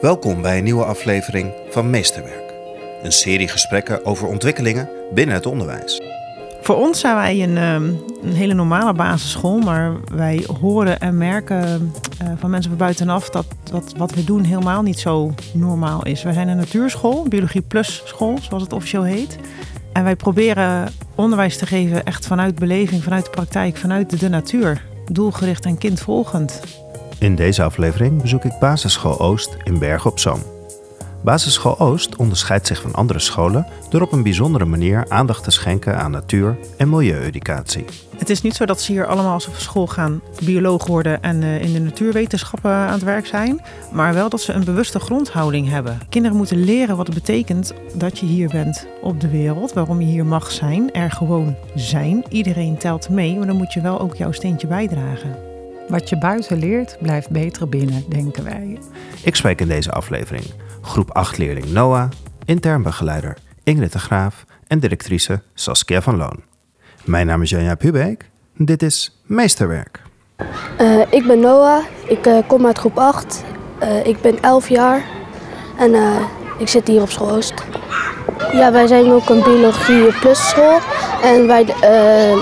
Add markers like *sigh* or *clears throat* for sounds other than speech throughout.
Welkom bij een nieuwe aflevering van Meesterwerk. Een serie gesprekken over ontwikkelingen binnen het onderwijs. Voor ons zijn wij een, ehm, een hele normale basisschool, maar wij horen en merken eh, van mensen van buitenaf dat, dat wat we doen helemaal niet zo normaal is. Wij zijn een natuurschool, biologie plus school, zoals het officieel heet. En wij proberen onderwijs te geven echt vanuit beleving, vanuit de praktijk, vanuit de natuur. Doelgericht en kindvolgend. In deze aflevering bezoek ik Basisschool Oost in Bergen op Zoom. Basisschool Oost onderscheidt zich van andere scholen door op een bijzondere manier aandacht te schenken aan natuur- en milieueducatie. Het is niet zo dat ze hier allemaal als op school gaan bioloog worden en uh, in de natuurwetenschappen aan het werk zijn, maar wel dat ze een bewuste grondhouding hebben. Kinderen moeten leren wat het betekent dat je hier bent op de wereld, waarom je hier mag zijn, er gewoon zijn. Iedereen telt mee, maar dan moet je wel ook jouw steentje bijdragen. Wat je buiten leert, blijft beter binnen, denken wij. Ik spreek in deze aflevering groep 8 leerling Noah, intern begeleider Ingrid de Graaf en directrice Saskia van Loon. Mijn naam is Janja Pubeek. Dit is Meesterwerk. Uh, ik ben Noah, ik uh, kom uit groep 8. Uh, ik ben 11 jaar en ik zit hier op school. Ja, wij zijn ook een biologie plus school. En wij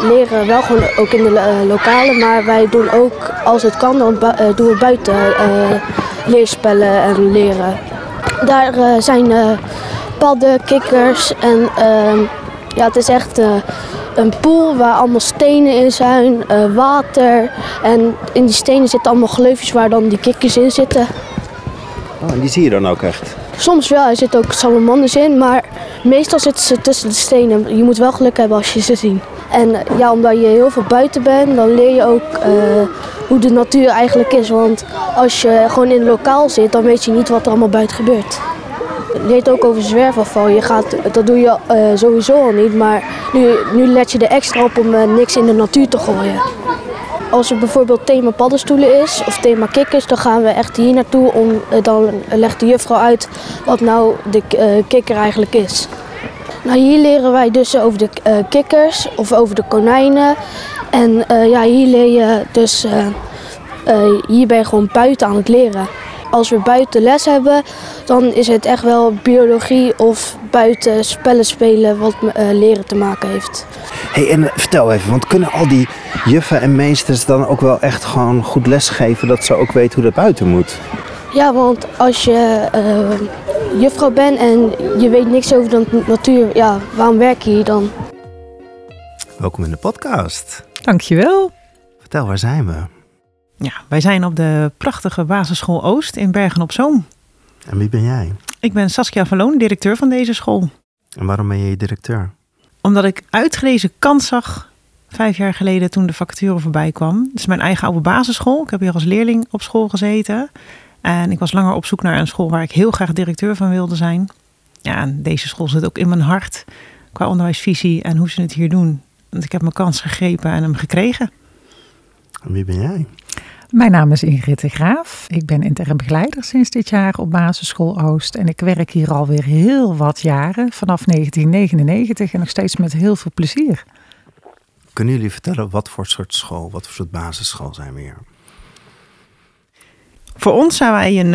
leren wel gewoon ook in de lokale, maar wij doen ook, als het kan, dan doen we buiten leerspellen en leren. Daar zijn padden, kikkers en ehm, ja, het is echt een pool waar allemaal stenen in zijn, water. En in die stenen zitten allemaal gleufjes waar dan die kikkers in zitten. Oh, en die zie je dan ook echt? Soms wel, er zitten ook salamanders in, maar meestal zitten ze tussen de stenen. Je moet wel geluk hebben als je ze ziet. En ja, omdat je heel veel buiten bent, dan leer je ook uh, hoe de natuur eigenlijk is. Want als je gewoon in een lokaal zit, dan weet je niet wat er allemaal buiten gebeurt. Je leert ook over zwerfafval. Je gaat, dat doe je uh, sowieso al niet, maar nu, nu let je er extra op om niks in de natuur te gooien. Als er bijvoorbeeld thema paddenstoelen is of thema kikkers, dan gaan we echt hier naartoe. Om, uh, dan legt de juffrouw uit wat nou de kikker eigenlijk is. Nou, hier leren wij dus over de kikkers of over de konijnen. En ja, hier leer je dus, hier ben je gewoon buiten aan het leren als we buiten les hebben, dan is het echt wel biologie of buiten spellen spelen wat leren te maken heeft. Hey, en vertel even, want kunnen al die juffen en meesters dan ook wel echt gewoon goed lesgeven dat ze ook weten hoe dat buiten moet? Ja, want als je uh, juffrouw bent en je weet niks over de natuur, ja, waarom werk je hier dan? Welkom in de podcast. Dankjewel. Vertel, waar zijn we? Ja, wij zijn op de prachtige basisschool Oost in Bergen op Zoom. En wie ben jij? Ik ben Saskia Verloon, directeur van deze school. En waarom ben je directeur? Omdat ik uitgelezen kans zag vijf jaar geleden toen de vacature voorbij kwam. Is mijn eigen oude basisschool. Ik heb hier als leerling op school gezeten. En ik was langer op zoek naar een school waar ik heel graag directeur van wilde zijn. Ja, deze school zit ook in mijn hart qua onderwijsvisie en hoe ze het hier doen. Want ik heb mijn kans gegrepen en hem gekregen. En wie ben jij? Mijn naam is Ingrid de Graaf. Ik ben intern begeleider sinds dit jaar op Basisschool Oost. En ik werk hier alweer heel wat jaren, vanaf 1999 en nog steeds met heel veel plezier. Kunnen jullie vertellen wat voor soort school, wat voor soort basisschool zijn we hier? Voor ons zijn wij een,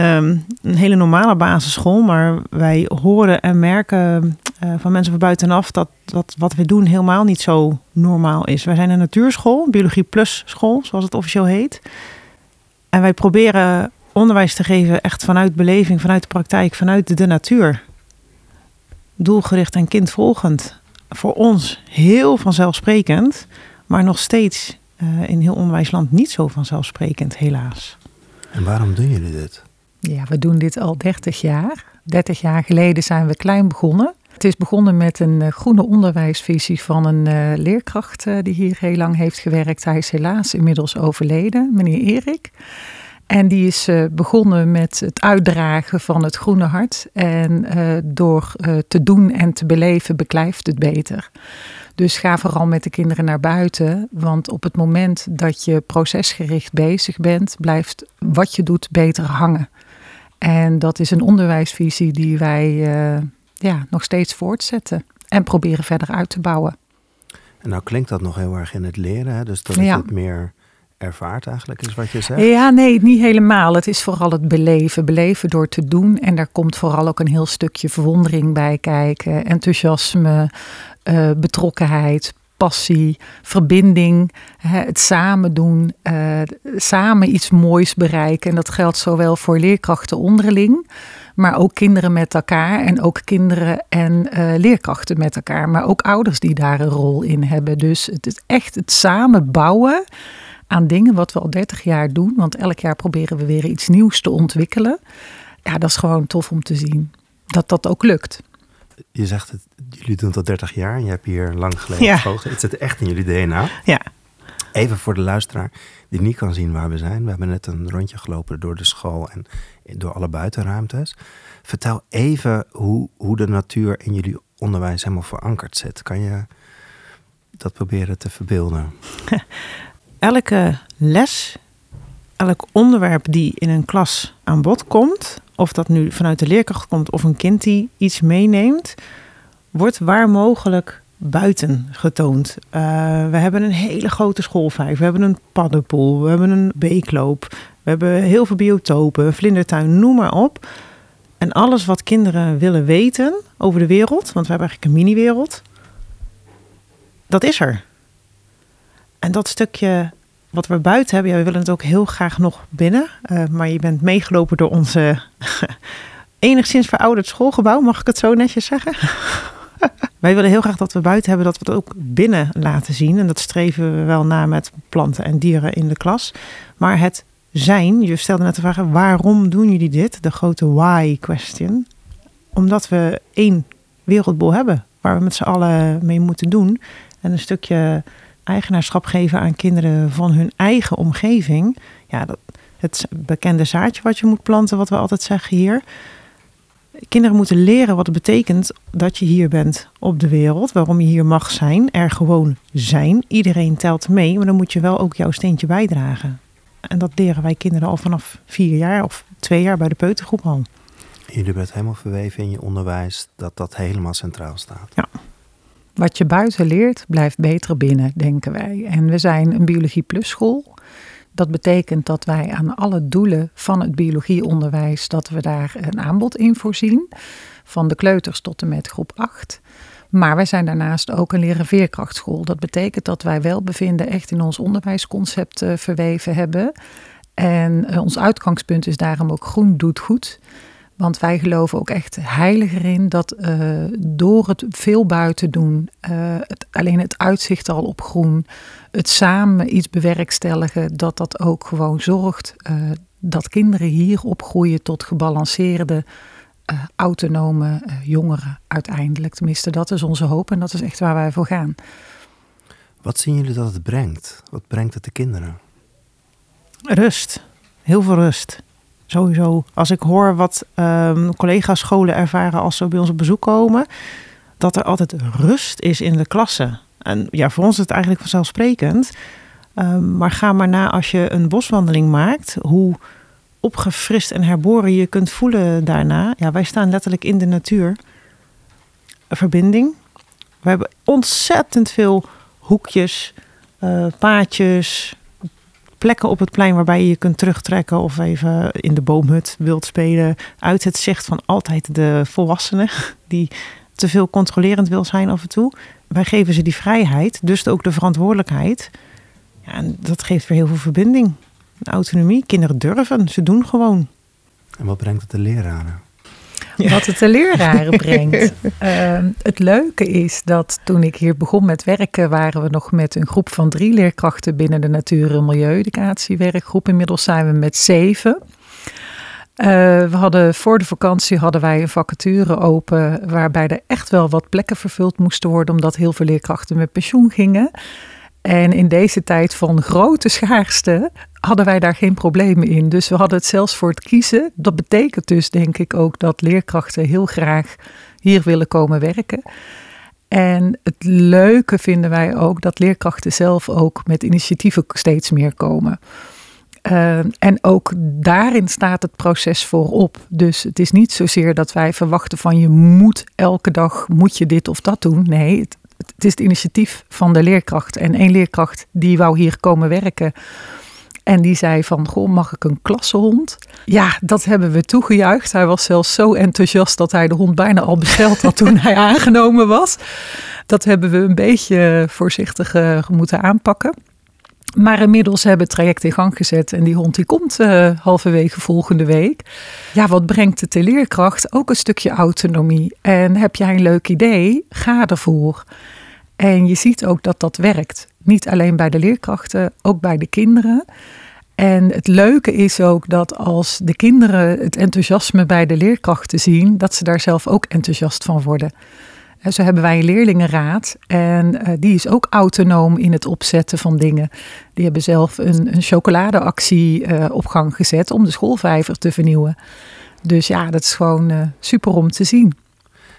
een hele normale basisschool, maar wij horen en merken uh, van mensen van buitenaf dat, dat wat we doen helemaal niet zo normaal is. Wij zijn een natuurschool, biologie plus school, zoals het officieel heet. En wij proberen onderwijs te geven echt vanuit beleving, vanuit de praktijk, vanuit de natuur. Doelgericht en kindvolgend. Voor ons heel vanzelfsprekend, maar nog steeds uh, in heel onderwijsland niet zo vanzelfsprekend, helaas. En waarom doen jullie dit? Ja, we doen dit al 30 jaar. 30 jaar geleden zijn we klein begonnen. Het is begonnen met een uh, groene onderwijsvisie van een uh, leerkracht uh, die hier heel lang heeft gewerkt. Hij is helaas inmiddels overleden, meneer Erik. En die is begonnen met het uitdragen van het groene hart. En door te doen en te beleven beklijft het beter. Dus ga vooral met de kinderen naar buiten. Want op het moment dat je procesgericht bezig bent, blijft wat je doet beter hangen. En dat is een onderwijsvisie die wij ja, nog steeds voortzetten en proberen verder uit te bouwen. En nou klinkt dat nog heel erg in het leren, hè? dus dat is ja. het meer ervaart eigenlijk, is wat je zegt? Ja, nee, niet helemaal. Het is vooral het beleven. Beleven door te doen. En daar komt vooral ook een heel stukje verwondering bij kijken. Enthousiasme, uh, betrokkenheid, passie, verbinding, het samen doen, uh, samen iets moois bereiken. En dat geldt zowel voor leerkrachten onderling, maar ook kinderen met elkaar en ook kinderen en uh, leerkrachten met elkaar, maar ook ouders die daar een rol in hebben. Dus het is echt het samen bouwen aan dingen wat we al 30 jaar doen, want elk jaar proberen we weer iets nieuws te ontwikkelen. Ja, dat is gewoon tof om te zien dat dat ook lukt. Je zegt het, jullie doen het al 30 jaar en je hebt hier lang geleden ja. Het zit echt in jullie DNA. Ja. Even voor de luisteraar die niet kan zien waar we zijn. We hebben net een rondje gelopen door de school en door alle buitenruimtes. Vertel even hoe, hoe de natuur in jullie onderwijs helemaal verankerd zit. Kan je dat proberen te verbeelden? *laughs* Elke les, elk onderwerp die in een klas aan bod komt, of dat nu vanuit de leerkracht komt of een kind die iets meeneemt, wordt waar mogelijk buiten getoond. Uh, we hebben een hele grote schoolvijf, we hebben een paddenpoel, we hebben een beekloop, we hebben heel veel biotopen, een vlindertuin, noem maar op. En alles wat kinderen willen weten over de wereld, want we hebben eigenlijk een mini-wereld, dat is er. En dat stukje wat we buiten hebben, ja, we willen het ook heel graag nog binnen. Uh, maar je bent meegelopen door onze *laughs* enigszins verouderd schoolgebouw, mag ik het zo netjes zeggen? *laughs* Wij willen heel graag dat we buiten hebben, dat we het ook binnen laten zien. En dat streven we wel na met planten en dieren in de klas. Maar het zijn, je stelde net de vraag, waarom doen jullie dit? De grote why question. Omdat we één wereldbol hebben, waar we met z'n allen mee moeten doen. En een stukje eigenaarschap geven aan kinderen van hun eigen omgeving. Ja, dat, het bekende zaadje wat je moet planten, wat we altijd zeggen hier. Kinderen moeten leren wat het betekent dat je hier bent op de wereld. Waarom je hier mag zijn. Er gewoon zijn. Iedereen telt mee. Maar dan moet je wel ook jouw steentje bijdragen. En dat leren wij kinderen al vanaf vier jaar of twee jaar bij de peutergroep al. Jullie het helemaal verweven in je onderwijs dat dat helemaal centraal staat. Ja. Wat je buiten leert, blijft beter binnen, denken wij. En we zijn een Biologie Plus school. Dat betekent dat wij aan alle doelen van het biologieonderwijs, dat we daar een aanbod in voorzien. Van de kleuters tot en met groep 8. Maar wij zijn daarnaast ook een leren veerkrachtschool. Dat betekent dat wij welbevinden echt in ons onderwijsconcept uh, verweven hebben. En uh, ons uitgangspunt is daarom ook groen doet goed. Want wij geloven ook echt heilig erin dat uh, door het veel buiten doen, uh, het, alleen het uitzicht al op groen, het samen iets bewerkstelligen, dat dat ook gewoon zorgt uh, dat kinderen hier opgroeien tot gebalanceerde, autonome jongeren uiteindelijk. Tenminste, dat is onze hoop en dat is echt waar wij voor gaan. Wat zien jullie dat het brengt? Wat brengt het de kinderen? Rust. Heel veel rust sowieso, als ik hoor wat um, collega's scholen ervaren als ze bij ons op bezoek komen, dat er altijd rust is in de klassen. En ja, voor ons is het eigenlijk vanzelfsprekend. Um, maar ga maar na als je een boswandeling maakt, hoe opgefrist en herboren je kunt voelen daarna. Ja, wij staan letterlijk in de natuur. Een verbinding. We hebben ontzettend veel hoekjes, uh, paadjes, plekken op het plein waarbij je je kunt terugtrekken of even in de boomhut wilt spelen. Uit het zicht van altijd de volwassenen die te veel controlerend wil zijn af en toe. Wij geven ze die vrijheid, dus ook de verantwoordelijkheid. Ja, en dat geeft weer heel veel verbinding. Autonomie. Kinderen durven, ze doen gewoon. En wat brengt het de leraren? Wat het de leraren *laughs* brengt. Uh, het leuke is dat toen ik hier begon met werken, waren we nog met een groep van drie leerkrachten binnen de natuur- en milieueducatiewerkgroep. Inmiddels zijn we met zeven. Uh, we hadden voor de vakantie hadden wij een vacature open waarbij er echt wel wat plekken vervuld moesten worden, omdat heel veel leerkrachten met pensioen gingen. En in deze tijd van grote schaarste hadden wij daar geen problemen in. Dus we hadden het zelfs voor het kiezen. Dat betekent dus denk ik ook dat leerkrachten heel graag hier willen komen werken. En het leuke vinden wij ook dat leerkrachten zelf ook met initiatieven steeds meer komen. Uh, en ook daarin staat het proces voorop. Dus het is niet zozeer dat wij verwachten van je moet elke dag moet je dit of dat doen. Nee, het, het is het initiatief van de leerkracht. En één leerkracht die wou hier komen werken En die zei van, goh, mag ik een klassehond? Ja, dat hebben we toegejuicht. Hij was zelfs zo enthousiast dat hij de hond bijna al besteld had toen hij *laughs* aangenomen was. Dat hebben we een beetje voorzichtig uh, moeten aanpakken. Maar inmiddels hebben het traject in gang gezet en die hond die komt uh, halverwege volgende week. Ja, wat brengt de teleerkracht? Ook een stukje autonomie. En heb jij een leuk idee? Ga ervoor. En je ziet ook dat dat werkt. Niet alleen bij de leerkrachten, ook bij de kinderen. En het leuke is ook dat als de kinderen het enthousiasme bij de leerkrachten zien, dat ze daar zelf ook enthousiast van worden. Zo hebben wij een leerlingenraad en uh, die is ook autonoom in het opzetten van dingen. Die hebben zelf een, een chocoladeactie uh, op gang gezet om de schoolvijver te vernieuwen. Dus ja, dat is gewoon uh, super om te zien.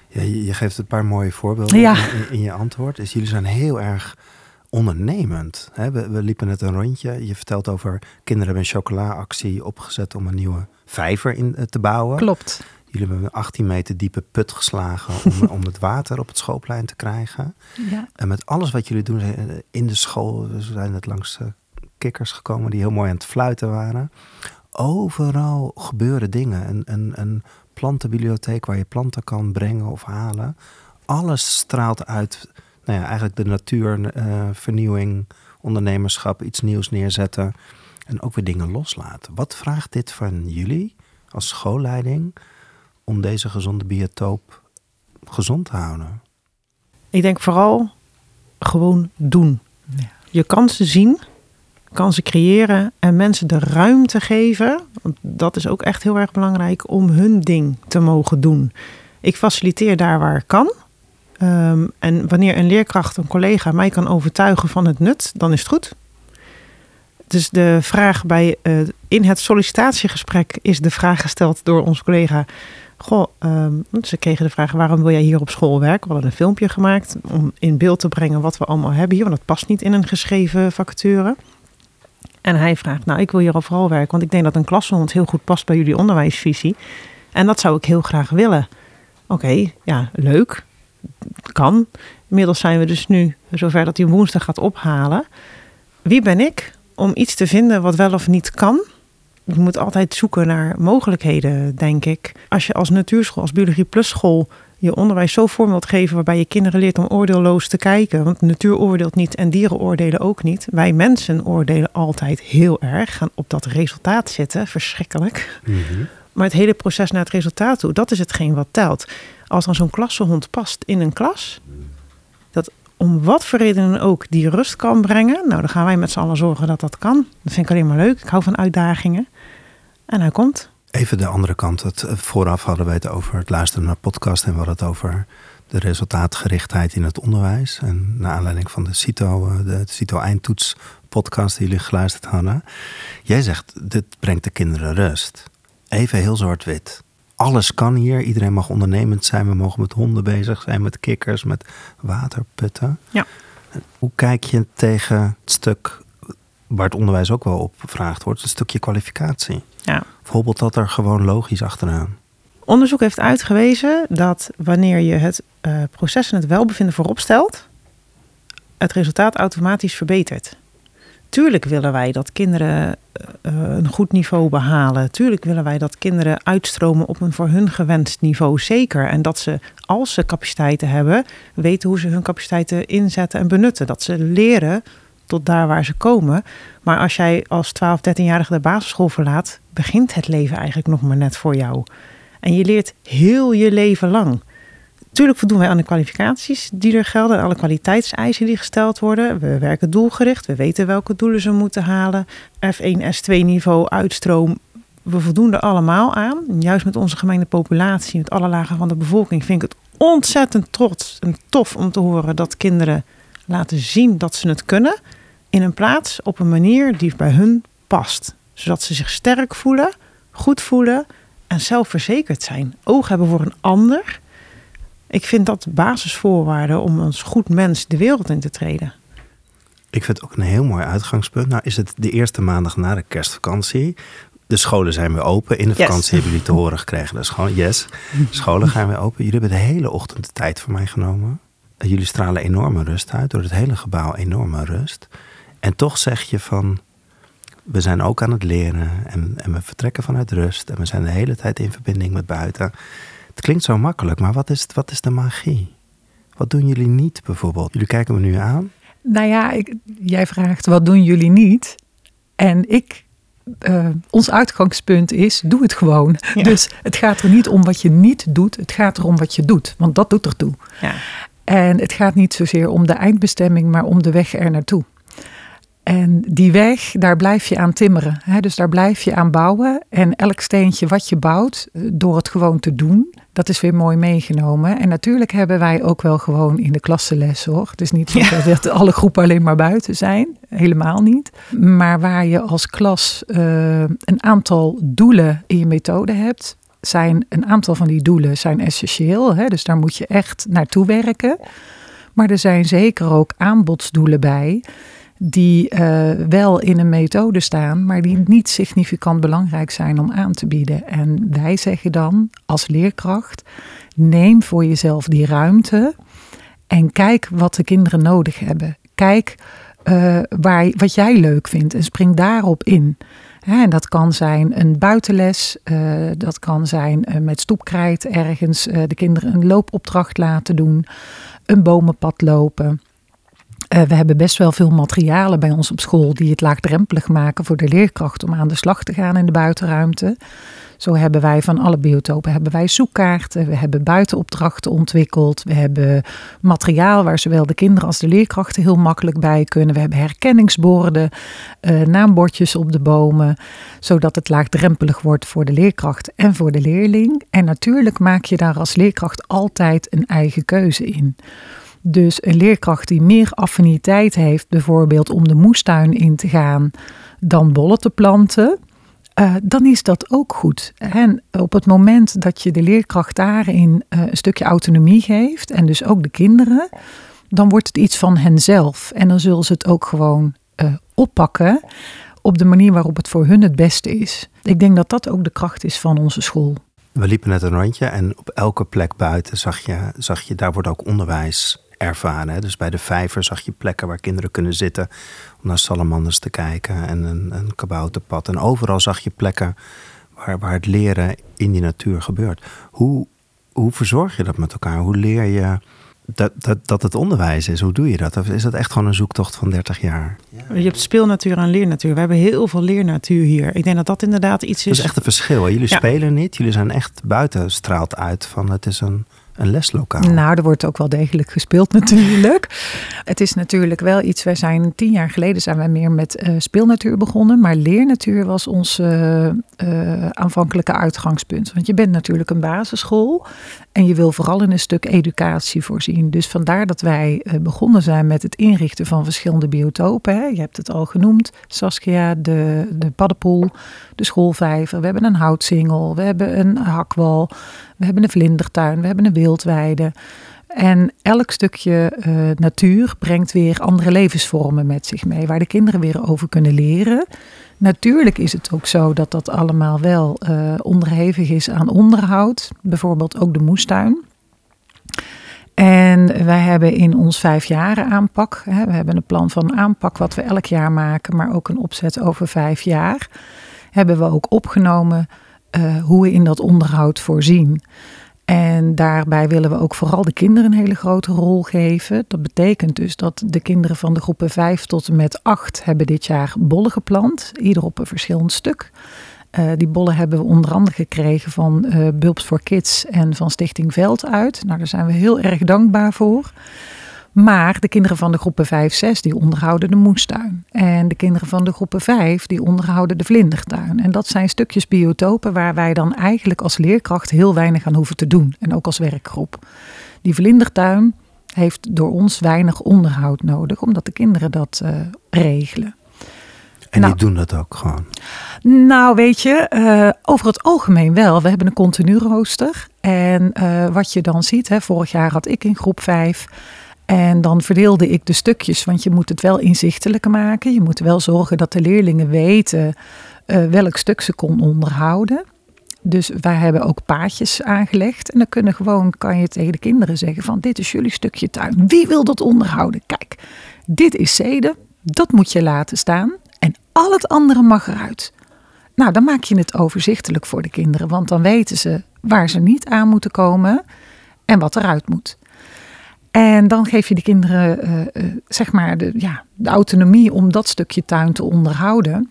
Ja, je, geeft een paar mooie voorbeelden ja. in, in, je antwoord. Dus jullie zijn heel erg ondernemend. Hè? We, we, liepen net een rondje. Je vertelt over kinderen hebben een chocola-actie opgezet om een nieuwe vijver in te bouwen. Klopt. Jullie hebben een 18 meter diepe put geslagen om, *laughs* om het water op het schoolplein te krijgen. Ja. En met alles wat jullie doen in de school, we zijn net langs kikkers gekomen die heel mooi aan het fluiten waren. Overal gebeuren dingen. Een, een, een plantenbibliotheek waar je planten kan brengen of halen. Alles straalt uit, nou ja, eigenlijk de natuur, uh, vernieuwing, ondernemerschap, iets nieuws neerzetten. En ook weer dingen loslaten. Wat vraagt dit van jullie als schoolleiding om deze gezonde biotoop gezond te houden? Ik denk vooral gewoon doen. Ja. Je kansen zien, kansen creëren en mensen de ruimte geven. Want dat is ook echt heel erg belangrijk om hun ding te mogen doen. Ik faciliteer daar waar ik kan. Um, en wanneer een leerkracht, een collega mij kan overtuigen van het nut, dan is het goed. Dus de vraag bij, uh, in het sollicitatiegesprek is de vraag gesteld door onze collega. Goh, um, ze kregen de vraag: waarom wil jij hier op school werken? We hadden een filmpje gemaakt om in beeld te brengen wat we allemaal hebben hier, want dat past niet in een geschreven vacature. En hij vraagt: Nou, ik wil hier overal werken, want ik denk dat een klassehond heel goed past bij jullie onderwijsvisie. En dat zou ik heel graag willen. Oké, ja, leuk. Kan. Inmiddels zijn we dus nu zover dat hij woensdag gaat ophalen. Wie ben ik om iets te vinden wat wel of niet kan? Je moet altijd zoeken naar mogelijkheden, denk ik. Als je als natuurschool, als biologie plus school je onderwijs zo vorm wilt geven waarbij je kinderen leert om oordeelloos te kijken. Want natuur oordeelt niet en dieren oordelen ook niet. Wij mensen oordelen altijd heel erg, gaan op dat resultaat zitten, verschrikkelijk. Mhm. Maar het hele proces naar het resultaat toe, dat is hetgeen wat telt. Als dan zo'n klassehond past in een klas, dat om wat voor redenen ook die rust kan brengen. Nou, dan gaan wij met z'n allen zorgen dat dat kan. Dat vind ik alleen maar leuk. Ik hou van uitdagingen. En hij komt. Even de andere kant. Het, eh, vooraf hadden we het over het luisteren naar podcast en we hadden het over de resultaatgerichtheid in het onderwijs. En naar aanleiding van de CITO, eh, de CITO eindtoets podcast die jullie geluisterd hadden. Jij zegt, dit brengt de kinderen rust. Even heel zwart-wit. Alles kan hier. Iedereen mag ondernemend zijn. We mogen met honden bezig zijn, met kikkers, met waterputten. Ja. Hoe kijk je tegen het stuk waar het onderwijs ook wel op gevraagd wordt, een stukje kwalificatie? Ja. Bijvoorbeeld dat er gewoon logisch achteraan. Onderzoek heeft uitgewezen dat wanneer je het uh, proces en het welbevinden voorop stelt, het resultaat automatisch verbetert. Tuurlijk willen wij dat kinderen uh, een goed niveau behalen. Tuurlijk willen wij dat kinderen uitstromen op een voor hun gewenst niveau. Zeker. En dat ze, als ze capaciteiten hebben, weten hoe ze hun capaciteiten inzetten en benutten. Dat ze leren daar waar ze komen. Maar als jij als 12, 13-jarige de basisschool verlaat, begint het leven eigenlijk nog maar net voor jou. En je leert heel je leven lang. Natuurlijk voldoen wij aan de kwalificaties die er gelden, alle kwaliteitseisen die gesteld worden. We werken doelgericht, we weten welke doelen ze moeten halen. F1, S2 niveau, uitstroom. We voldoen er allemaal aan. juist met onze gemengde populatie, met alle lagen van de bevolking, vind ik het ontzettend trots en tof om te horen dat kinderen laten zien dat ze het kunnen. In een plaats op een manier die bij hun past. Zodat ze zich sterk voelen, goed voelen en zelfverzekerd zijn. Oog hebben voor een ander ik vind dat basisvoorwaarden om als goed mens de wereld in te treden. Ik vind het ook een heel mooi uitgangspunt. Nou is het de eerste maandag na de kerstvakantie. De scholen zijn weer open. In de vakantie hebben jullie te *laughs* horen gekregen. Dus gewoon, yes, scholen gaan weer open. Jullie hebben de hele ochtend de tijd voor mij genomen. Jullie stralen enorme rust uit. Door het hele gebouw enorme rust. En toch zeg je van, we zijn ook aan het leren en, en we vertrekken vanuit rust en we zijn de hele tijd in verbinding met buiten. Het klinkt zo makkelijk, maar wat is, wat is de magie? Wat doen jullie niet bijvoorbeeld? Jullie kijken me nu aan. Nou ja, ik, jij vraagt wat doen jullie niet? En ik, uh, ons uitgangspunt is, doe het gewoon. Dus het gaat er niet om wat je niet doet, het gaat erom wat je doet. Want dat doet ertoe. Ja. En het gaat niet zozeer om de eindbestemming, maar om de weg er naartoe. En die weg, daar blijf je aan timmeren. Hè? Dus daar blijf je aan bouwen. En elk steentje wat je bouwt, eh, door het gewoon te doen, dat is weer mooi meegenomen. En natuurlijk hebben wij ook wel gewoon in de klassenles hoor. Het is niet zo dat alle groepen alleen maar buiten zijn. Helemaal niet. Maar waar je als klas uh, een aantal doelen in je methode hebt, zijn een aantal van die doelen zijn essentieel. Hè? Dus daar moet je echt naartoe werken. Maar er zijn zeker ook aanbodsdoelen bij die uh, wel in een methode staan, maar die niet significant belangrijk zijn om aan te bieden. En wij zeggen dan als leerkracht: neem voor jezelf die ruimte en kijk wat de kinderen nodig hebben. Kijk uh, waar, wat jij leuk vindt en spring daarop in. en dat kan zijn een buitenles, uh, dat kan zijn uh, met stoepkrijt ergens de kinderen een loopopdracht laten doen, een bomenpad lopen. Uh, we hebben best wel veel materialen bij ons op school die het laagdrempelig maken voor de leerkracht om aan de slag te gaan in de buitenruimte. Zo hebben wij van alle biotopen hebben wij zoekkaarten, we hebben buitenopdrachten ontwikkeld, we hebben materiaal waar zowel de kinderen als de leerkrachten heel makkelijk bij kunnen. We hebben herkenningsborden, uh, naambordjes op de bomen, zodat het laagdrempelig wordt voor de leerkracht en voor de leerling. En natuurlijk maak je daar als leerkracht altijd een eigen keuze in. Dus een leerkracht die meer affiniteit heeft, bijvoorbeeld om de moestuin in te gaan dan bollen te planten, uh, dan is dat ook goed. En op het moment dat je de leerkracht daarin uh, een stukje autonomie geeft, en dus ook de kinderen, dan wordt het iets van henzelf. En dan zullen ze het ook gewoon uh, oppakken op de manier waarop het voor hun het beste is. Ik denk dat dat ook de kracht is van onze school. We liepen net een rondje en op elke plek buiten zag je, zag je daar wordt ook onderwijs ervaren. Dus bij de vijver zag je plekken waar kinderen kunnen zitten om naar salamanders te kijken en een, een kabouterpad. En overal zag je plekken waar, waar het leren in die natuur gebeurt. Hoe, hoe verzorg je dat met elkaar? Hoe leer je dat, dat, dat het onderwijs is? Hoe doe je dat? Of is dat echt gewoon een zoektocht van 30 jaar? Je hebt speelnatuur en leernatuur. We hebben heel veel leernatuur hier. Ik denk dat dat inderdaad iets is. Dat is echt een verschil. Jullie spelen niet. Jullie zijn echt buiten straalt uit van het is een een leslokaal? Nou, er wordt ook wel degelijk gespeeld *laughs* natuurlijk. Het is natuurlijk wel iets, wij zijn tien jaar geleden zijn wij meer met uh, speelnatuur begonnen. Maar leernatuur was ons uh, uh, aanvankelijke uitgangspunt. Want je bent natuurlijk een basisschool en je wil vooral in een stuk educatie voorzien. Dus vandaar dat wij begonnen zijn met het inrichten van verschillende biotopen. Je hebt het al genoemd, Saskia, de, de paddenpoel, de schoolvijver. We hebben een houtsingel, we hebben een hakwal, we hebben een vlindertuin, we hebben een wildweide. En elk stukje uh, natuur brengt weer andere levensvormen met zich mee, waar de kinderen weer over kunnen leren. Natuurlijk is het ook zo dat dat allemaal wel uh, onderhevig is aan onderhoud, bijvoorbeeld ook de moestuin. En wij hebben in ons vijf jaren aanpak, hè, we hebben een plan van aanpak wat we elk jaar maken, maar ook een opzet over vijf jaar, hebben we ook opgenomen uh, hoe we in dat onderhoud voorzien. En daarbij willen we ook vooral de kinderen een hele grote rol geven. Dat betekent dus dat de kinderen van de groepen 5 tot en met 8 hebben dit jaar bollen geplant. Ieder op een verschillend stuk. Uh, die bollen hebben we onder andere gekregen van uh, Bulbs for Kids en van Stichting Veld uit. Nou, daar zijn we heel erg dankbaar voor. Maar de kinderen van de groepen 5, 6, die onderhouden de moestuin. En de kinderen van de groepen 5, die onderhouden de vlindertuin. En dat zijn stukjes biotopen waar wij dan eigenlijk als leerkracht heel weinig aan hoeven te doen. En ook als werkgroep. Die vlindertuin heeft door ons weinig onderhoud nodig, omdat de kinderen dat uh, regelen. En nou, die doen dat ook gewoon? Nou, weet je, uh, over het algemeen wel. We hebben een continu rooster. En uh, wat je dan ziet, hè, vorig jaar had ik in groep 5 en dan verdeelde ik de stukjes, want je moet het wel inzichtelijk maken. Je moet wel zorgen dat de leerlingen weten uh, welk stuk ze kon onderhouden. Dus wij hebben ook paadjes aangelegd. En dan kunnen gewoon, kan je tegen de kinderen zeggen van dit is jullie stukje tuin. Wie wil dat onderhouden? Kijk, dit is zeden. Dat moet je laten staan. En Al het andere mag eruit. Nou, dan maak je het overzichtelijk voor de kinderen, want dan weten ze waar ze niet aan moeten komen en wat eruit moet. En dan geef je de kinderen uh, uh, zeg maar de, ja, de autonomie om dat stukje tuin te onderhouden.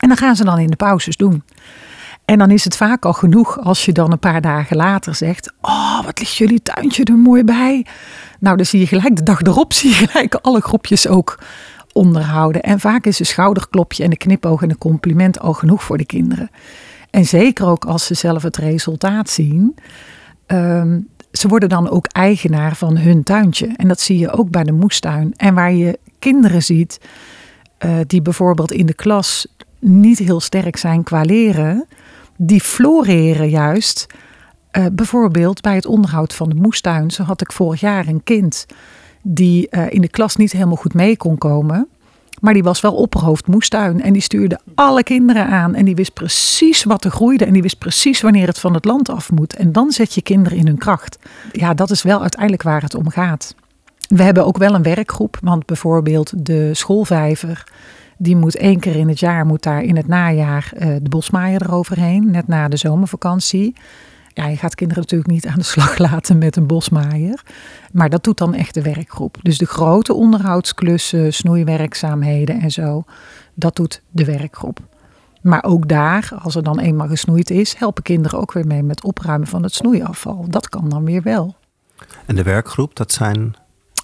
En dan gaan ze dan in de pauzes doen. En dan is het vaak al genoeg als je dan een paar dagen later zegt: Oh, wat ligt jullie tuintje er mooi bij. Nou, dan zie je gelijk de dag erop, zie je gelijk alle groepjes ook onderhouden. En vaak is een schouderklopje en een knipoog en een compliment al genoeg voor de kinderen. En zeker ook als ze zelf het resultaat zien. Um, ze worden dan ook eigenaar van hun tuintje. En dat zie je ook bij de moestuin. En waar je kinderen ziet uh, die bijvoorbeeld in de klas niet heel sterk zijn qua leren, die floreren juist. Uh, bijvoorbeeld bij het onderhoud van de moestuin. Zo had ik vorig jaar een kind die uh, in de klas niet helemaal goed mee kon komen. Maar die was wel opperhoofd moestuin. En die stuurde alle kinderen aan. En die wist precies wat er groeide. En die wist precies wanneer het van het land af moet. En dan zet je kinderen in hun kracht. Ja, dat is wel uiteindelijk waar het om gaat. We hebben ook wel een werkgroep. Want bijvoorbeeld de schoolvijver. Die moet één keer in het jaar, moet daar in het najaar uh, de bosmaaier eroverheen. Net na de zomervakantie. Ja, je gaat kinderen natuurlijk niet aan de slag *laughs* laten met een bosmaaier. Maar dat doet dan echt de werkgroep. Dus de grote onderhoudsklussen, snoeiwerkzaamheden en zo, dat doet de werkgroep. Maar ook daar, als er dan eenmaal gesnoeid is, helpen kinderen ook weer mee met opruimen van het snoeiafval. Dat kan dan weer wel. En de werkgroep, dat zijn?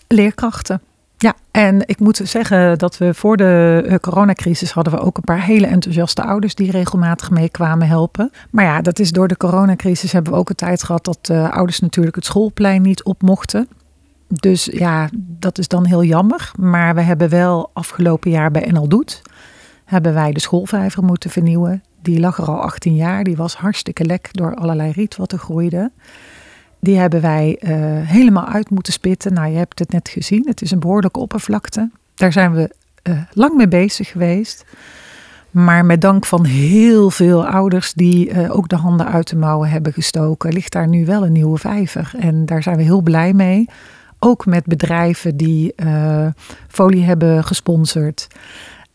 Leerkrachten. Ja, en ik moet zeggen dat we voor de eh, coronacrisis hadden we ook een paar hele enthousiaste ouders die regelmatig mee kwamen helpen. Maar ja, dat is door de coronacrisis hebben we ook een tijd gehad dat uh, ouders natuurlijk het schoolplein niet op mochten. Dus ja, dat is dan heel jammer. Maar we hebben wel afgelopen jaar bij NL hebben wij de schoolvijver moeten vernieuwen. Die lag er al 18 jaar, die was hartstikke lek door allerlei riet wat er groeide. Die hebben wij uh, helemaal uit moeten spitten. Nou, je hebt het net gezien. Het is een behoorlijke oppervlakte. Daar zijn we uh, lang mee bezig geweest. Maar met dank van heel veel ouders die uh, ook de handen uit de mouwen hebben gestoken, ligt daar nu wel een nieuwe vijver. En daar zijn we heel blij mee. Ook met bedrijven die folie hebben gesponsord.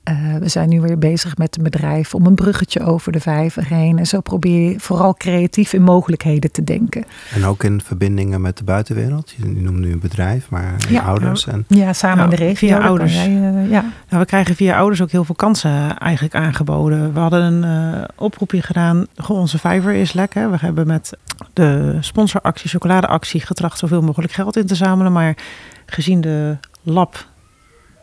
Uh, we zijn nu weer bezig met een bedrijf om een bruggetje over de vijver heen. En zo probeer je vooral creatief in mogelijkheden te denken. En ook in verbindingen met de buitenwereld? Je noemt nu een bedrijf, maar ja, ouders. En... Ja, samen in de regio. Via ouders. Jij, uh, ja. Nou, we krijgen via ouders ook heel veel kansen eigenlijk aangeboden. We hadden een uh, oproepje gedaan. Goh, onze vijver is lekker. We hebben met de sponsoractie, chocoladeactie, getracht zoveel mogelijk geld in te zamelen. Maar gezien de lab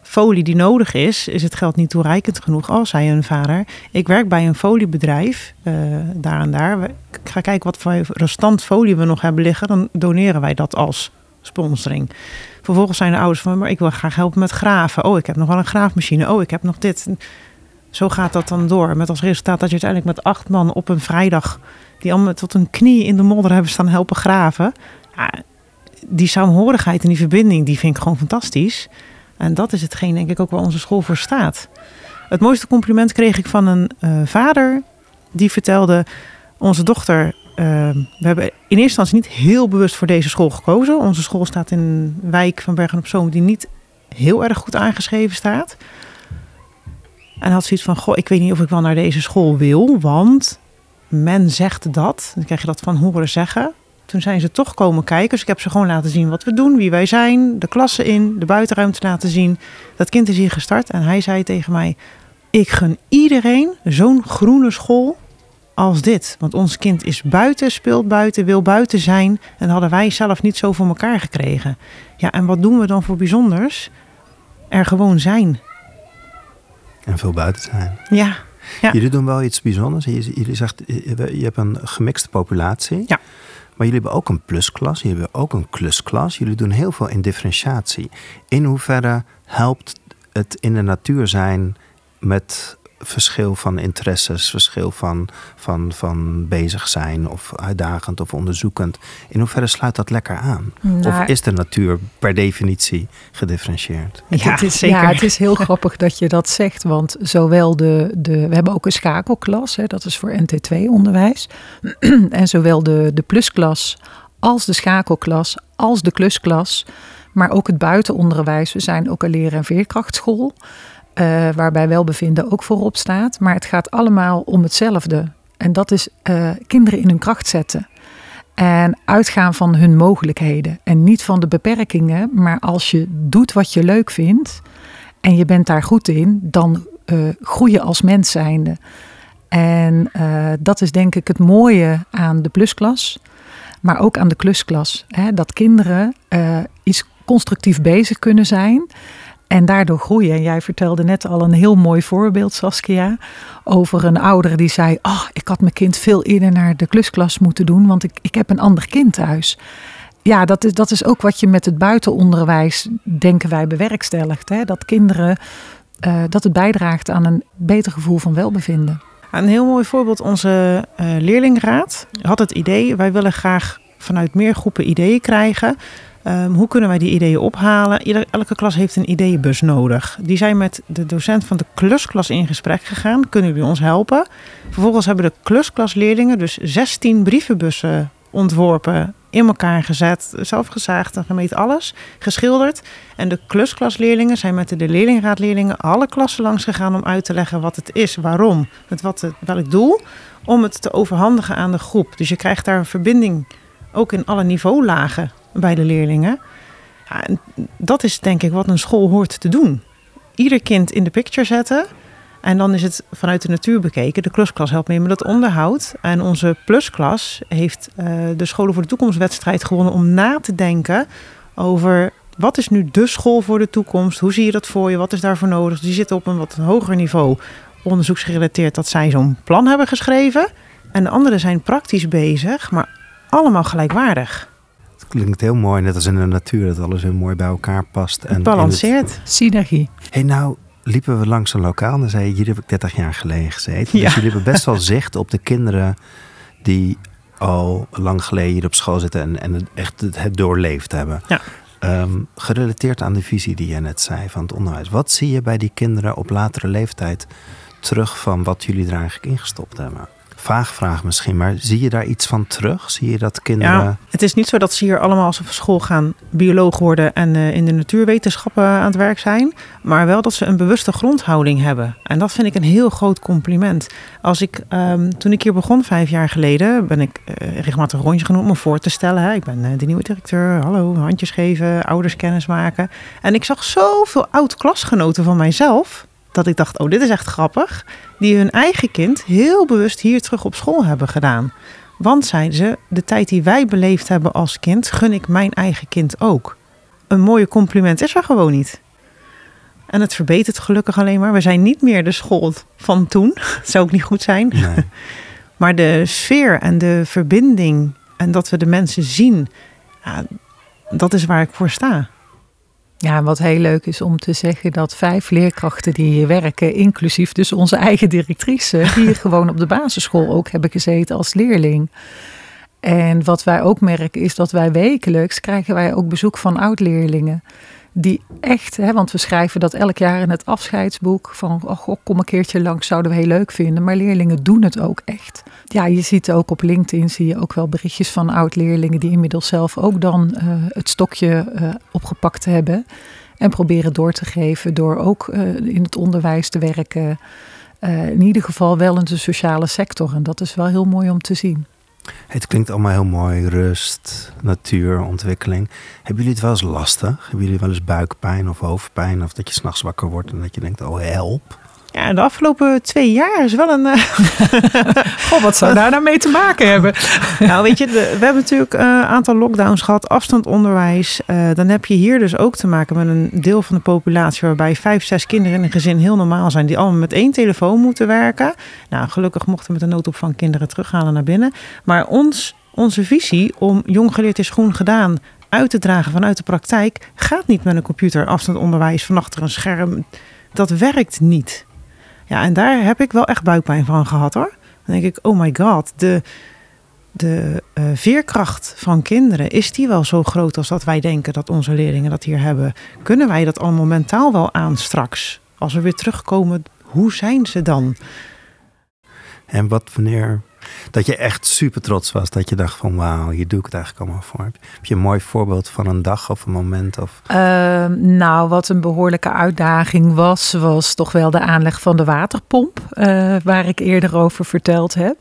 folie die nodig is, is het geld niet toereikend genoeg. Als zei een vader, ik werk bij een foliebedrijf, uh, daar en daar. Ik ga kijken wat voor restant folie we nog hebben liggen. Dan doneren wij dat als sponsoring. Vervolgens zijn de ouders van, maar ik wil graag helpen met graven. Oh, ik heb nog wel een graafmachine. Oh, ik heb nog dit. Zo gaat dat dan door. Met als resultaat dat je uiteindelijk met acht man op een vrijdag... die allemaal tot een knie in de modder hebben staan helpen graven. Ja, die saamhorigheid en die verbinding, die vind ik gewoon fantastisch. En dat is hetgeen, denk ik, ook waar onze school voor staat. Het mooiste compliment kreeg ik van een uh, vader die vertelde: Onze dochter, uh, we hebben in eerste instantie niet heel bewust voor deze school gekozen. Onze school staat in een wijk van Bergen op Zoom die niet heel erg goed aangeschreven staat. En had zoiets van: Goh, ik weet niet of ik wel naar deze school wil, want men zegt dat. Dan krijg je dat van horen zeggen. Toen zijn ze toch komen kijken. Dus ik heb ze gewoon laten zien wat we doen, wie wij zijn, de klassen in, de buitenruimte laten zien. Dat kind is hier gestart en hij zei tegen mij: Ik gun iedereen zo'n groene school als dit. Want ons kind is buiten, speelt buiten, wil buiten zijn. En hadden wij zelf niet zo voor elkaar gekregen. Ja, en wat doen we dan voor bijzonders? Er gewoon zijn. En veel buiten zijn. Ja. ja. Jullie doen wel iets bijzonders. Jullie zegt, je hebt een gemixte populatie. Ja. Maar jullie hebben ook een plusklas, jullie hebben ook een klusklas. Jullie doen heel veel in differentiatie. In hoeverre helpt het in de natuur zijn met verschil van interesses, verschil van, van, van bezig zijn of uitdagend of onderzoekend. In hoeverre sluit dat lekker aan? Nou, of is de natuur per definitie gedifferentieerd? Ja, het is, zeker. Ja, het is heel *laughs* grappig dat je dat zegt, want zowel de, de we hebben ook een schakelklas, hè, dat is voor NT2-onderwijs, *clears throat* en zowel de, de plusklas als de schakelklas als de klusklas, maar ook het buitenonderwijs. We zijn ook een leren- en veerkrachtschool. Uh, waarbij welbevinden ook voorop staat. Maar het gaat allemaal om hetzelfde. En dat is uh, kinderen in hun kracht zetten. En uitgaan van hun mogelijkheden. En niet van de beperkingen. Maar als je doet wat je leuk vindt. En je bent daar goed in. Dan uh, groei je als mens zijnde. En dat is denk ik het mooie aan de plusklas. Maar ook aan de klusklas. Hè, dat kinderen iets constructief bezig kunnen zijn. En daardoor groeien. En jij vertelde net al een heel mooi voorbeeld, Saskia. Over een ouder die zei: Oh, ik had mijn kind veel eerder naar de klusklas moeten doen, want ik, ik heb een ander kind thuis. Ja, dat is, dat is ook wat je met het buitenonderwijs, denken wij, bewerkstelligt. Hè? Dat kinderen, uh, dat het bijdraagt aan een beter gevoel van welbevinden. Een heel mooi voorbeeld, onze uh, leerlingraad had het idee: wij willen graag vanuit meer groepen ideeën krijgen Um, hoe kunnen wij die ideeën ophalen? Elke klas heeft een ideeënbus nodig. Die zijn met de docent van de klusklas in gesprek gegaan. Kunnen jullie ons helpen? Vervolgens hebben de klusklasleerlingen dus 16 brievenbussen ontworpen, in elkaar gezet, zelf gezaagd en gemeten alles, geschilderd. En de klusklasleerlingen zijn met de leerlingraadleerlingen alle klassen langs gegaan om uit te leggen wat het is, waarom, met wat het, welk doel, om het te overhandigen aan de groep. Dus je krijgt daar een verbinding ook in alle niveaulagen bij de leerlingen. Ja, dat is denk ik wat een school hoort te doen. Ieder kind in de picture zetten. En dan is het vanuit de natuur bekeken. De klusklas helpt mee met het onderhoud. En onze plusklas heeft uh, de Scholen voor de Toekomstwedstrijd gewonnen om na te denken over wat is nu de school voor de toekomst? Hoe zie je dat voor je? Wat is daarvoor nodig? Die zitten op een wat hoger niveau, onderzoeksgerelateerd, dat zij zo'n plan hebben geschreven. En de anderen zijn praktisch bezig, maar allemaal gelijkwaardig klinkt heel mooi, net als in de natuur, dat alles heel mooi bij elkaar past. En balanceert. Het... Synergie. hey, nou liepen we langs een lokaal en dan zei je, hier heb ik 30 jaar geleden gezeten. Ja. Dus jullie hebben best wel zicht op de kinderen die al lang geleden hier op school zitten en, en echt het doorleefd hebben. Ja. Um, gerelateerd aan de visie die je net zei van het onderwijs. Wat zie je bij die kinderen op latere leeftijd terug van wat jullie er eigenlijk ingestopt hebben? Vaag vraag misschien, maar zie je daar iets van terug? Zie je dat kinderen. Het is niet zo dat ze hier allemaal als ze van school gaan bioloog worden en uh, in de natuurwetenschappen aan het werk zijn, maar wel dat ze een bewuste grondhouding hebben. En dat vind ik een heel groot compliment. Als ik, um, toen ik hier begon vijf jaar geleden, ben ik uh, regelmatig rondje genoemd om me voor te stellen. Hè. Ik ben uh, de nieuwe directeur, hallo, handjes geven, ouders kennis maken. En ik zag zoveel oud-klasgenoten van mijzelf dat ik dacht, oh, dit is echt grappig. Die hun eigen kind heel bewust hier terug op school hebben gedaan. Want, zeiden ze, de tijd die wij beleefd hebben als kind, gun ik mijn eigen kind ook. Een mooie compliment is er gewoon niet. En het verbetert gelukkig alleen maar. We zijn niet meer de school van toen. Dat *laughs* zou ook niet goed zijn. Nee. *laughs* maar de sfeer en de verbinding en dat we de mensen zien, ja, dat is waar ik voor sta. Ja, wat heel leuk is om te zeggen dat vijf leerkrachten die hier werken, inclusief dus onze eigen directrice, *laughs* hier gewoon op de basisschool ook hebben gezeten als leerling. En wat wij ook merken is dat wij wekelijks krijgen wij ook bezoek van oud-leerlingen die echt, hè, want we schrijven dat elk jaar in het afscheidsboek van oh, kom een keertje langs, zouden we heel leuk vinden. Maar leerlingen doen het ook echt. Ja, je ziet ook op LinkedIn zie je ook wel berichtjes van oud-leerlingen die inmiddels zelf ook dan uh, het stokje uh, opgepakt hebben. En proberen door te geven door ook uh, in het onderwijs te werken. in ieder geval wel in de sociale sector. En dat is wel heel mooi om te zien. Het klinkt allemaal heel mooi. Rust, natuur, ontwikkeling. Hebben jullie het wel eens lastig? Hebben jullie wel eens buikpijn of hoofdpijn? Of dat je s'nachts wakker wordt en dat je denkt, oh help. Ja, de afgelopen twee jaar is wel een. Uh... *laughs* Goh, wat zou daar nou mee te maken hebben? *laughs* nou, weet je, we hebben natuurlijk een uh, aantal lockdowns gehad, afstandonderwijs. Uh, dan heb je hier dus ook te maken met een deel van de populatie waarbij vijf, zes kinderen in een gezin heel normaal zijn, die allemaal met één telefoon moeten werken. Nou, gelukkig mochten we met de noodopvang kinderen terughalen naar binnen. Maar ons, onze visie om jong geleerd is groen gedaan uit te dragen vanuit de praktijk gaat niet met een computer, afstandonderwijs van achter een scherm. Dat werkt niet. Ja, en daar heb ik wel echt buikpijn van gehad hoor. Dan denk ik, oh my god, de, de uh, veerkracht van kinderen, is die wel zo groot als dat wij denken dat onze leerlingen dat hier hebben? Kunnen wij dat allemaal mentaal wel aan straks? Als we weer terugkomen, hoe zijn ze dan? En wat wanneer dat je echt super trots was. Dat je dacht van wauw, hier doe ik het eigenlijk allemaal voor. Heb je een mooi voorbeeld van een dag of een moment? Of... Ehm, nou, wat een behoorlijke uitdaging was, was toch wel de aanleg van de waterpomp. eh, waar ik eerder over verteld heb.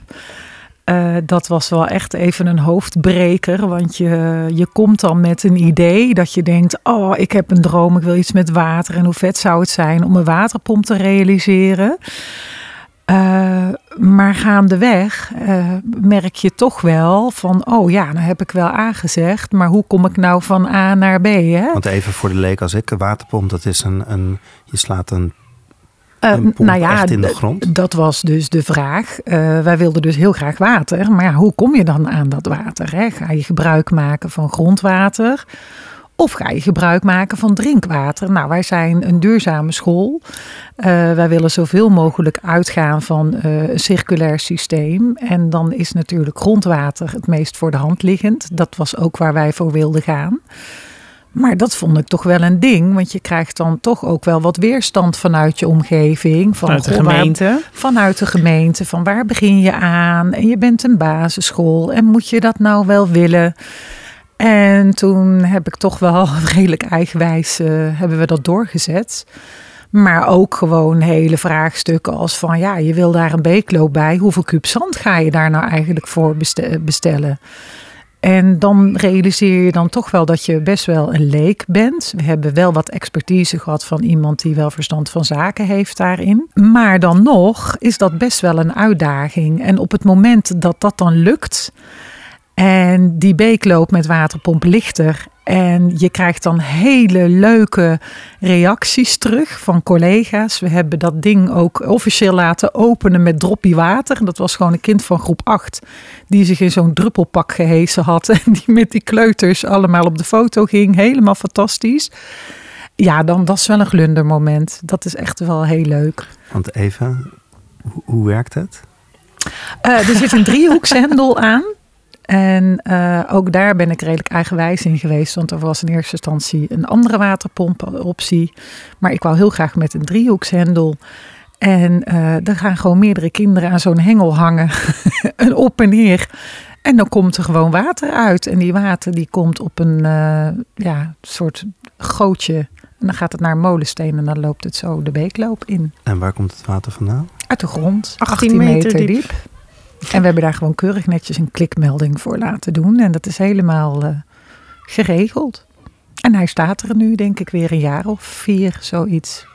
Eh, dat was wel echt even een hoofdbreker. Want je, je komt dan met een idee dat je denkt: Oh, ik heb een droom, ik wil iets met water. En hoe vet zou het zijn om een waterpomp te realiseren? Eh, maar gaandeweg uh, merk je toch wel van: Oh ja, nou heb ik wel aangezegd, maar hoe kom ik nou van A naar B? Hè? Want even voor de leek als ik, een waterpomp, dat is een, een je slaat een Uh, nou ja, echt in de grond? dat was dus de vraag. Uh, wij wilden dus heel graag water. Maar ja, hoe kom je dan aan dat water? Hè? Ga je gebruik maken van grondwater? Of ga je gebruik maken van drinkwater? Nou, wij zijn een duurzame school. Uh, wij willen zoveel mogelijk uitgaan van een circulair systeem. En dan is natuurlijk grondwater het meest voor de hand liggend. Dat was ook waar wij voor wilden gaan. Maar dat vond ik toch wel een ding, want je krijgt dan toch ook wel wat weerstand vanuit je omgeving. Van, vanuit de gemeente. Waar, vanuit de gemeente, van waar begin je aan? En je bent een basisschool en moet je dat nou wel willen? En toen heb ik toch wel *laughs* redelijk eigenwijs, uh, hebben we dat doorgezet. Maar ook gewoon hele vraagstukken als van, ja, je wil daar een beekloop bij. Hoeveel kuub zand ga je daar nou eigenlijk voor bestellen? En dan realiseer je dan toch wel dat je best wel een leek bent. We hebben wel wat expertise gehad van iemand die wel verstand van zaken heeft daarin. Maar dan nog is dat best wel een uitdaging. En op het moment dat dat dan lukt en die beekloop met waterpomp lichter en je krijgt dan hele leuke reacties terug van collega's. We hebben dat ding ook officieel laten openen met droppie water. Dat was gewoon een kind van groep 8 die zich in zo'n druppelpak gehesen had. *laughs* En die met die kleuters allemaal op de foto ging. Helemaal fantastisch. Ja, dan dat is wel een glundermoment. Dat is echt wel heel leuk. Want even, hoe, hoe werkt het? Uh, er zit een driehoekshendel aan. En uh, ook daar ben ik redelijk eigenwijs in geweest. Want er was in eerste instantie een andere waterpompoptie. Maar ik wou heel graag met een driehoekshendel. En uh, er gaan gewoon meerdere kinderen aan zo'n hengel hangen. *laughs* en op en neer. En dan komt er gewoon water uit. En die water die komt op een uh, ja, soort gootje. En dan gaat het naar een molensteen en dan loopt het zo de beekloop in. En waar komt het water vandaan? Uit de grond. 18, 18 meter, meter diep. diep. En we hebben daar gewoon keurig netjes een klikmelding voor laten doen. En dat is helemaal uh, geregeld. En hij staat er nu, denk ik, weer een jaar of vier, zoiets.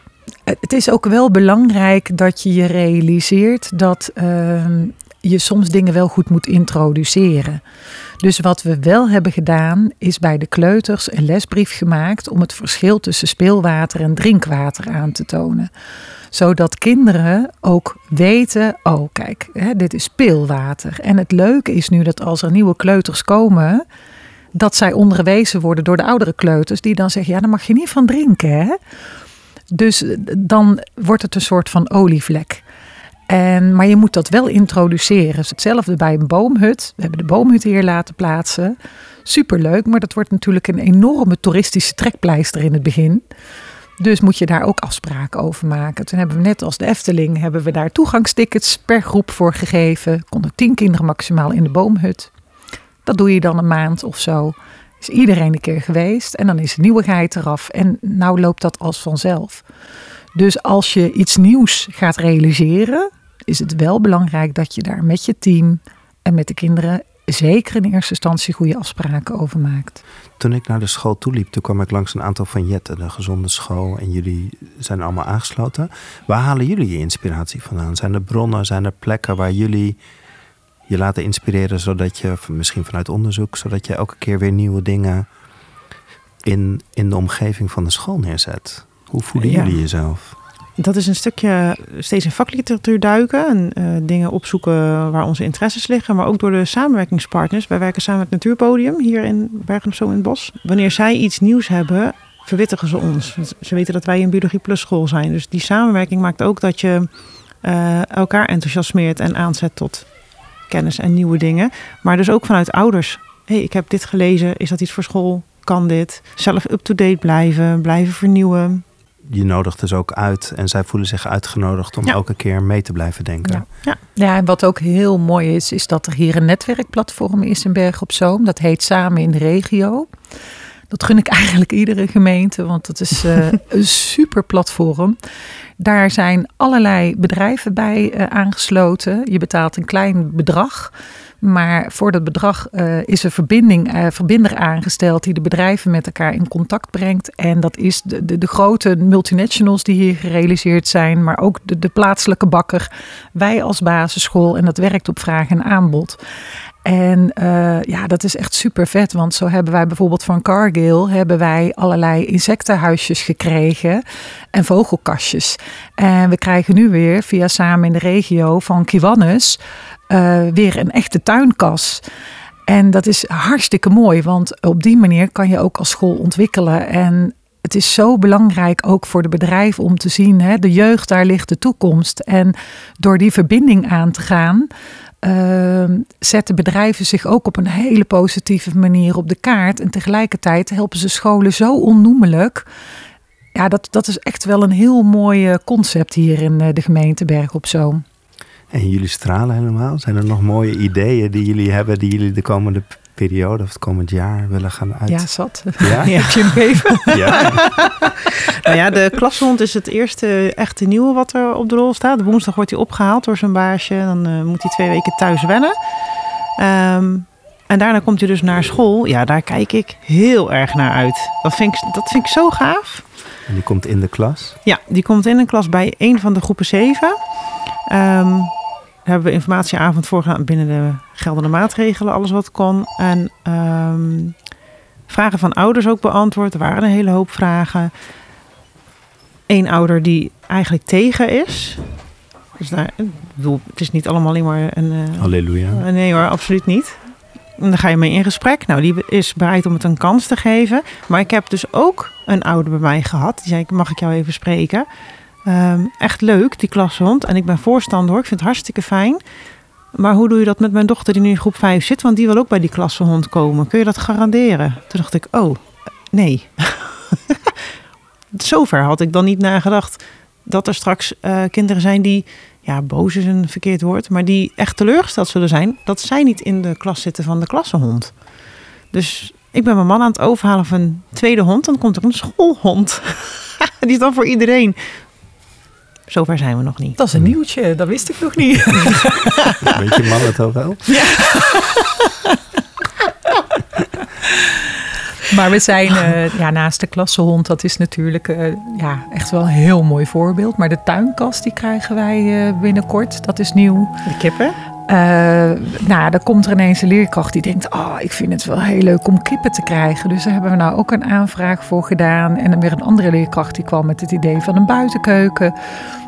Het is ook wel belangrijk dat je je realiseert dat uh, je soms dingen wel goed moet introduceren. Dus wat we wel hebben gedaan, is bij de kleuters een lesbrief gemaakt om het verschil tussen speelwater en drinkwater aan te tonen zodat kinderen ook weten, oh kijk, hè, dit is speelwater. En het leuke is nu dat als er nieuwe kleuters komen, dat zij onderwezen worden door de oudere kleuters, die dan zeggen, ja, daar mag je niet van drinken. Hè? Dus dan wordt het een soort van olievlek. Maar je moet dat wel introduceren. Hetzelfde bij een boomhut. We hebben de boomhut hier laten plaatsen. Superleuk, maar dat wordt natuurlijk een enorme toeristische trekpleister in het begin. Dus moet je daar ook afspraken over maken. Toen hebben we net als de Efteling hebben we daar toegangstickets per groep voor gegeven. Konden tien kinderen maximaal in de boomhut. Dat doe je dan een maand of zo. Is iedereen een keer geweest en dan is de nieuwigheid eraf. En nou loopt dat als vanzelf. Dus als je iets nieuws gaat realiseren, is het wel belangrijk dat je daar met je team en met de kinderen zeker in eerste instantie goede afspraken over maakt. Toen ik naar de school toeliep, toen kwam ik langs een aantal vignetten, de gezonde school. En jullie zijn allemaal aangesloten. Waar halen jullie je inspiratie vandaan? Zijn er bronnen, zijn er plekken waar jullie je laten inspireren, zodat je, misschien vanuit onderzoek, zodat je elke keer weer nieuwe dingen in, in de omgeving van de school neerzet? Hoe voelen Ja. jullie jezelf? Dat is een stukje steeds in vakliteratuur duiken en eh, dingen opzoeken waar onze interesses liggen, maar ook door de samenwerkingspartners. Wij werken samen met Natuurpodium hier in Bergen op Zoom in het Bos. Wanneer zij iets nieuws hebben, verwittigen ze ons. Ze weten dat wij een Biologie Plus school zijn. Dus die samenwerking maakt ook dat je eh, elkaar enthousiasmeert en aanzet tot kennis en nieuwe dingen. Maar dus ook vanuit ouders. hey, ik heb dit gelezen. Is dat iets voor school? Kan dit? Zelf up-to-date blijven, blijven vernieuwen. Je nodigt dus ook uit en zij voelen zich uitgenodigd om Ja. elke keer mee te blijven denken. Ja. Ja. Ja, en wat ook heel mooi is, is dat er hier een netwerkplatform is in Berg op Zoom. Dat heet Samen in de Regio. Dat gun ik eigenlijk iedere gemeente, want dat is eh, *laughs* een super platform. Daar zijn allerlei bedrijven bij eh, aangesloten. Je betaalt een klein bedrag. Maar voor dat bedrag eh, is een verbinding, verbinder aangesteld die de bedrijven met elkaar in contact brengt. En dat is de, de, de grote multinationals die hier gerealiseerd zijn, maar ook de, de plaatselijke bakker, wij als basisschool. En dat werkt op vraag en aanbod. En eh, ja, dat is echt super vet. Want zo hebben wij bijvoorbeeld van Cargill hebben wij allerlei insectenhuisjes gekregen en vogelkastjes. En we krijgen nu weer via Samen in de Regio van Kiwanis eh, weer een echte tuinkas. En dat is hartstikke mooi, want op die manier kan je ook als school ontwikkelen. En het is zo belangrijk ook voor de bedrijven om te zien, hè, de jeugd, daar ligt de toekomst. En door die verbinding aan te gaan, ehm, zetten bedrijven zich ook op een hele positieve manier op de kaart. En tegelijkertijd helpen ze scholen zo onnoemelijk. Ja, dat, dat is echt wel een heel mooi eh, concept hier in eh, de gemeente Berg op Zoom. En jullie stralen helemaal. Zijn er nog mooie ideeën die jullie hebben, die jullie de komende periode of het komend jaar willen gaan uit? Ja, zat. Ja? *laughs* Ja. Heb je? *laughs* Ja. *laughs* Nou ja, de klashond is het eerste echte nieuwe wat er op de rol staat. Woensdag wordt hij opgehaald door zijn baasje. Dan eh, moet hij twee weken thuis wennen. Ehm, en daarna komt hij dus naar school. Ja, daar kijk ik heel erg naar uit. Dat vind ik, dat vind ik zo gaaf. En die komt in de klas. Ja, die komt in een klas bij een van de groepen 7. Ehm, daar hebben we informatieavond voor gedaan binnen de geldende maatregelen, alles wat kon. En ehm, vragen van ouders ook beantwoord. Er waren een hele hoop vragen. Eén ouder die eigenlijk tegen is. Dus daar, ik bedoel, het is niet allemaal alleen maar een. eh, Halleluja. uh, Nee hoor, absoluut niet. En dan ga je mee in gesprek. Nou, die is bereid om het een kans te geven. Maar ik heb dus ook een ouder bij mij gehad. Die zei, mag ik jou even spreken? Ehm, echt leuk, die klashond. En ik ben voorstander hoor. Ik vind het hartstikke fijn. Maar hoe doe je dat met mijn dochter die nu in groep 5 zit? Want die wil ook bij die klassehond komen. Kun je dat garanderen? Toen dacht ik, oh, nee. *laughs* Zover had ik dan niet nagedacht. Dat er straks eh, kinderen zijn die ja, boos is een verkeerd woord, maar die echt teleurgesteld zullen zijn dat zij niet in de klas zitten van de klassenhond. Dus ik ben mijn man aan het overhalen van een tweede hond, dan komt er een schoolhond. *laughs* die is dan voor iedereen. Zover zijn we nog niet. Dat is een nieuwtje, dat wist ik nog niet. *laughs* Weet je man het ook wel? Maar we zijn eh, ja, naast de klassehond, dat is natuurlijk eh, ja, echt wel een heel mooi voorbeeld. Maar de tuinkast die krijgen wij eh, binnenkort, dat is nieuw. De kippen? Eh, nou, dan komt er ineens een leerkracht die denkt: Oh, ik vind het wel heel leuk om kippen te krijgen. Dus daar hebben we nou ook een aanvraag voor gedaan. En dan weer een andere leerkracht die kwam met het idee van een buitenkeuken.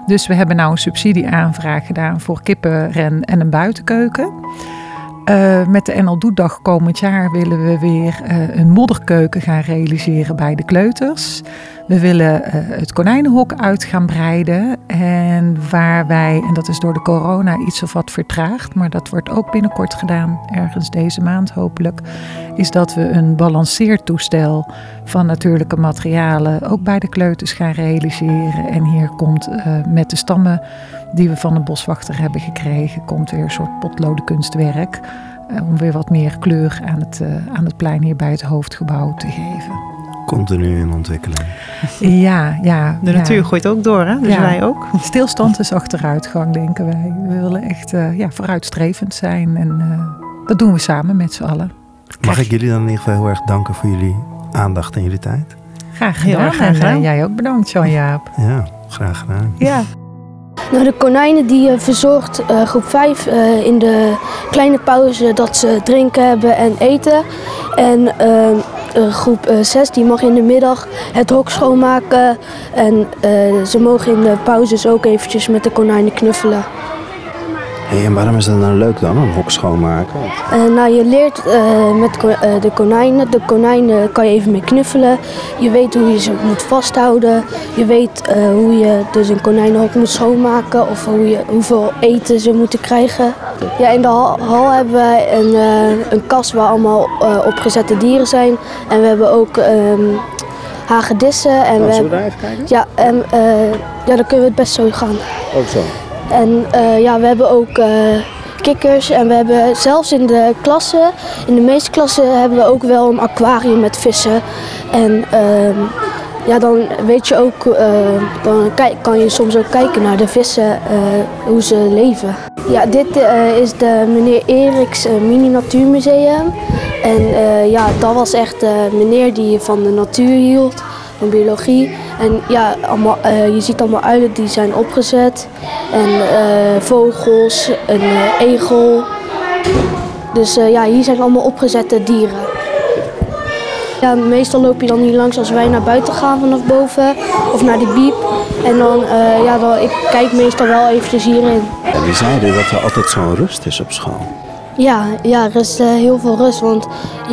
Dus we hebben nou een subsidieaanvraag gedaan voor kippenren en een buitenkeuken. Eh, met de NL Doedag komend jaar willen we weer eh, een modderkeuken gaan realiseren bij de kleuters. We willen eh, het konijnenhok uit gaan breiden. En waar wij, en dat is door de corona iets of wat vertraagd, maar dat wordt ook binnenkort gedaan, ergens deze maand hopelijk, is dat we een balanceertoestel van natuurlijke materialen ook bij de kleuters gaan realiseren. En hier komt eh, met de stammen die we van de boswachter hebben gekregen, komt weer een soort potlodenkunstwerk. eh, om weer wat meer kleur aan het, aan het plein hier bij het hoofdgebouw te geven. Continu in ontwikkeling. Ja, ja. De ja. natuur gooit ook door, hè? Dus Ja. wij ook. Stilstand is achteruitgang, denken wij. We willen echt eh, ja, vooruitstrevend zijn en eh, dat doen we samen met z'n allen. Mag ik jullie dan in ieder geval heel erg danken voor jullie aandacht en jullie tijd? Graag Heel gedaan. erg graag en eh, jij ook bedankt, Jan-Jaap. Ja, graag gedaan. Ja. Nou, de konijnen die verzorgt eh, groep 5 eh, in de kleine pauze dat ze drinken hebben en eten. En eh, eh, groep 6 die mag in de middag het hok schoonmaken. En eh, ze mogen in de pauzes ook eventjes met de konijnen knuffelen. Hey, en waarom is dat nou leuk dan, een hok schoonmaken? Eh, nou, je leert eh, met ko- eh, de konijnen. De konijnen kan je even mee knuffelen. Je weet hoe je ze moet vasthouden. Je weet hoe je dus een konijnenhok moet schoonmaken of hoe je, hoeveel eten ze moeten krijgen. Ja, in de hal, hal hebben wij een, een kast waar allemaal opgezette dieren zijn. En we hebben ook ehm, hagedissen. En we Oh, we daar even kijken? ja, en, ja, dan kunnen we het best zo gaan. Ook zo. En eh, ja, we hebben ook eh, kikkers en we hebben zelfs in de klassen, in de meeste klassen hebben we ook wel een aquarium met vissen. En ehm, ja, dan weet je ook, eh, dan kan je soms ook kijken naar de vissen, hoe ze leven. Ja, dit is de meneer Eriks Mini Natuurmuseum. En ja, dat was echt de meneer die van de natuur hield, van biologie. En ja, allemaal, eh, je ziet allemaal uilen die zijn opgezet. En eh, vogels, een eh, egel. Dus ja, hier zijn allemaal opgezette dieren. Ja, meestal loop je dan hier langs als wij naar buiten gaan vanaf boven of naar de biep. En dan, ja, dan, ik kijk meestal wel eventjes hierin. En die zeiden dat er altijd zo'n rust is op school. Ja, ja, er is heel veel rust, want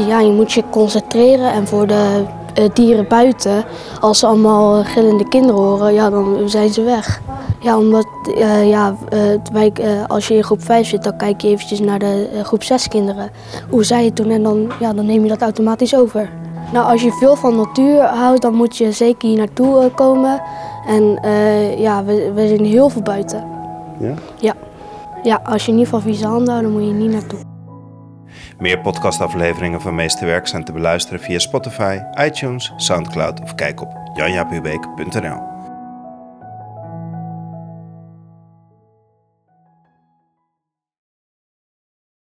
ja, je moet je concentreren. En voor de dieren buiten, als ze allemaal eh, gillende kinderen horen, ja, dan zijn ze weg. Ja, omdat eh, ja, eh, wij, eh, als je in groep 5 zit, dan kijk je eventjes naar de eh, groep 6 kinderen. Hoe zij het doen en dan, ja, dan neem je dat automatisch over. Nou, als je veel van natuur houdt, dan moet je zeker hier naartoe eh, komen. En eh, ja, we, we zijn heel veel buiten. Ja? Ja. Ja, als je niet van vieze handen houdt, dan moet je niet naartoe. Meer podcastafleveringen van Meesterwerk zijn te beluisteren via Spotify, iTunes, Soundcloud of kijk op janjapubeek.nl.